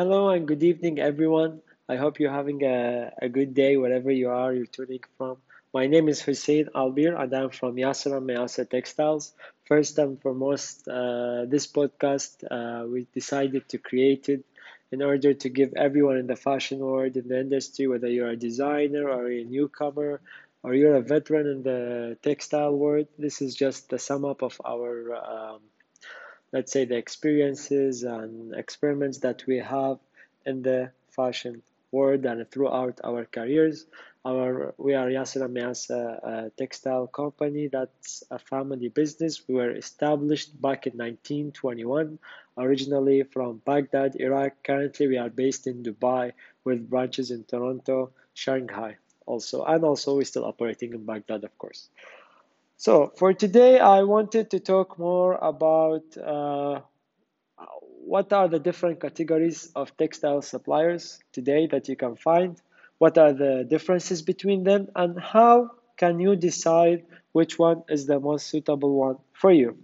Hello and good evening, everyone. I hope you're having a, a good day wherever you are, you're tuning from. My name is Hussein Albir and I'm from Yasser and Mayasser Textiles. First and foremost, uh, this podcast uh, we decided to create it in order to give everyone in the fashion world, in the industry, whether you're a designer or a newcomer or you're a veteran in the textile world, this is just the sum up of our um, let's say the experiences and experiments that we have in the fashion world and throughout our careers. Our we are Yasser Amias, a textile company that's a family business. We were established back in 1921, originally from Baghdad, Iraq. Currently, we are based in Dubai with branches in Toronto, Shanghai, also, and also we're still operating in Baghdad, of course. So for today, I wanted to talk more about uh, what are the different categories of textile suppliers today that you can find, what are the differences between them, and how can you decide which one is the most suitable one for you.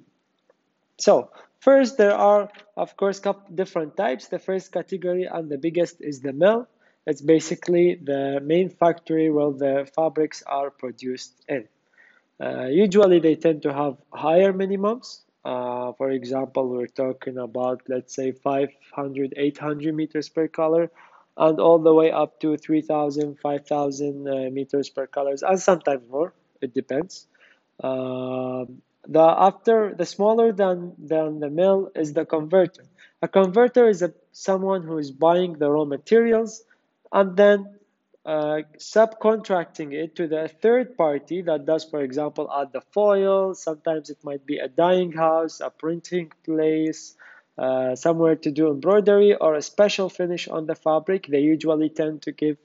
So first, there are, of course, different types. The first category and the biggest is the mill. It's basically the main factory where the fabrics are produced in. Uh, usually they tend to have higher minimums. Uh, for example, we're talking about, let's say 500, 800 meters per color and all the way up to 3000, 5000 uh, meters per colors and sometimes more. It depends. Um, the after the smaller than, than the mill is the converter. A converter is a, someone who is buying the raw materials and then uh, subcontracting it to the third party that does, for example, add the foil. Sometimes it might be a dyeing house, a printing place, uh, somewhere to do embroidery or a special finish on the fabric. They usually tend to give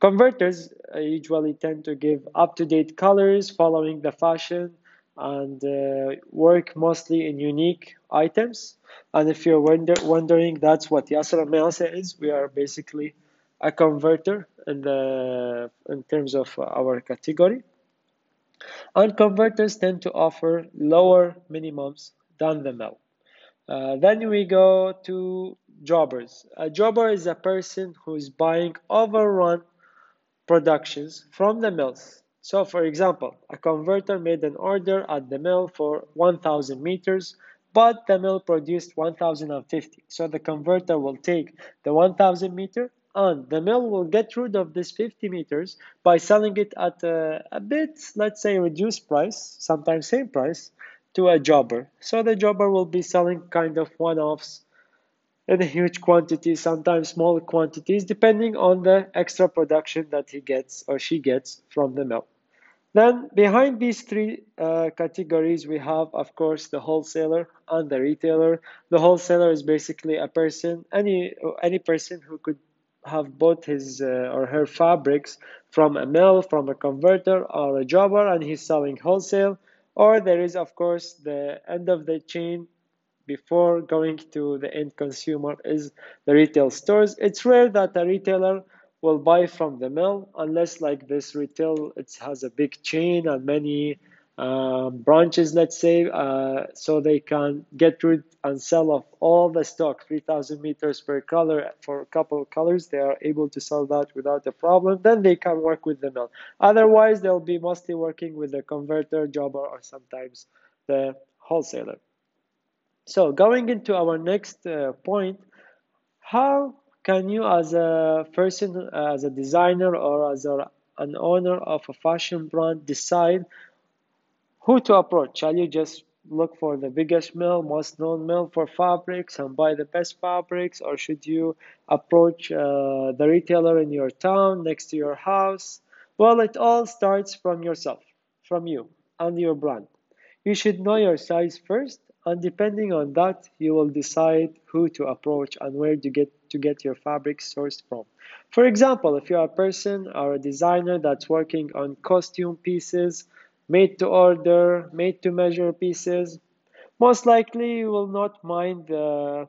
converters uh, usually tend to give up-to-date colors following the fashion and uh, work mostly in unique items. And if you're wonder wondering, that's what Yasser Mayasa is. We are basically a converter in the in terms of our category. And converters tend to offer lower minimums than the mill. Uh, then we go to jobbers. A jobber is a person who is buying overrun productions from the mills. So, for example, a converter made an order at the mill for 1000 meters, but the mill produced 1050. So, the converter will take the 1000 meter and the mill will get rid of this 50 meters by selling it at a, a bit, let's say, reduced price, sometimes same price, to a jobber. So the jobber will be selling kind of one-offs in a huge quantity, sometimes small quantities, depending on the extra production that he gets or she gets from the mill. Then behind these three uh, categories, we have, of course, the wholesaler and the retailer. The wholesaler is basically a person, any any person who could have bought his uh, or her fabrics from a mill, from a converter or a jobber and he's selling wholesale or there is of course the end of the chain before going to the end consumer is the retail stores. It's rare that a retailer will buy from the mill unless like this retail it has a big chain and many um, branches, let's say, uh, so they can get rid and sell off all the stock, 3,000 meters per color for a couple of colors. They are able to sell that without a problem. Then they can work with the mill. Otherwise, they'll be mostly working with the converter, jobber, or sometimes the wholesaler. So going into our next uh, point, how can you as a person, as a designer or as a, an owner of a fashion brand decide who to approach? Shall you just look for the biggest mill, most known mill for fabrics and buy the best fabrics, or should you approach uh, the retailer in your town next to your house? Well, it all starts from yourself, from you and your brand. You should know your size first, and depending on that, you will decide who to approach and where to get to get your fabric sourced from. For example, if you're a person or a designer that's working on costume pieces, made to order, made to measure pieces. Most likely you will not mind uh,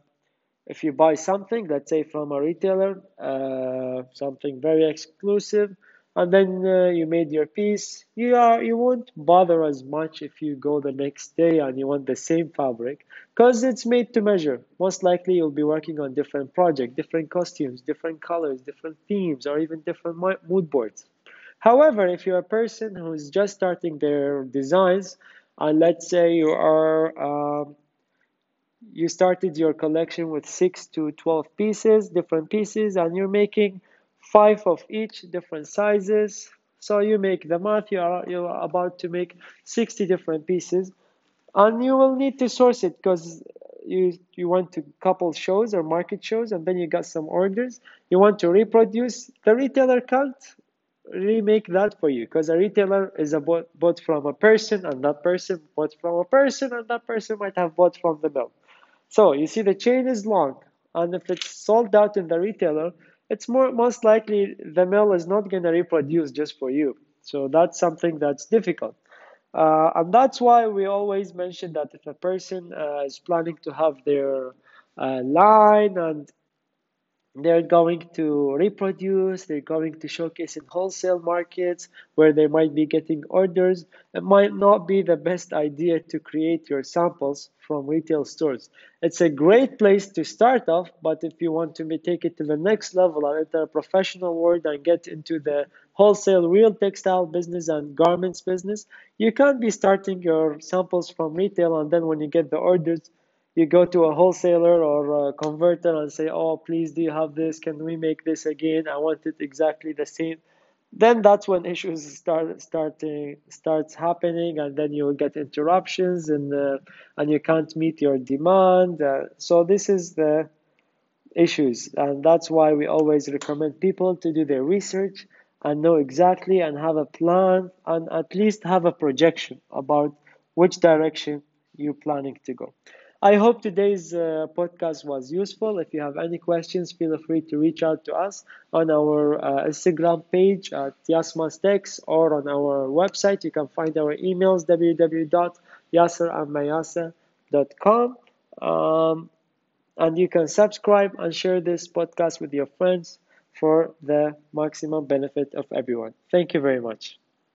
if you buy something, let's say from a retailer, uh, something very exclusive, and then uh, you made your piece. You are you won't bother as much if you go the next day and you want the same fabric because it's made to measure. Most likely you'll be working on different projects, different costumes, different colors, different themes, or even different mood boards. However, if you're a person who's just starting their designs, and let's say you are um, you started your collection with six to 12 pieces, different pieces, and you're making five of each different sizes. So you make the math, you are, you are about to make 60 different pieces and you will need to source it because you you want to couple shows or market shows and then you got some orders you want to reproduce the retailer can't remake that for you because a retailer is a bought, bought from a person and that person bought from a person and that person might have bought from the mill. So you see the chain is long and if it's sold out in the retailer it's more most likely the mill is not going to reproduce just for you. So that's something that's difficult. Uh, and that's why we always mention that if a person uh, is planning to have their uh, line and they're going to reproduce, they're going to showcase in wholesale markets where they might be getting orders. It might not be the best idea to create your samples from retail stores. It's a great place to start off, but if you want to take it to the next level and enter a professional world and get into the wholesale real textile business and garments business, you can't be starting your samples from retail and then when you get the orders, you go to a wholesaler or a converter and say, oh, please, do you have this? Can we make this again? I want it exactly the same. Then that's when issues start starting starts happening, and then you will get interruptions, and uh, and you can't meet your demand. Uh, so this is the issues, and that's why we always recommend people to do their research and know exactly and have a plan and at least have a projection about which direction you're planning to go. I hope today's uh, podcast was useful. If you have any questions, feel free to reach out to us on our uh, Instagram page at Yasmastex or on our website. You can find our emails www.yasserandmayasa.com. Um, and you can subscribe and share this podcast with your friends for the maximum benefit of everyone. Thank you very much.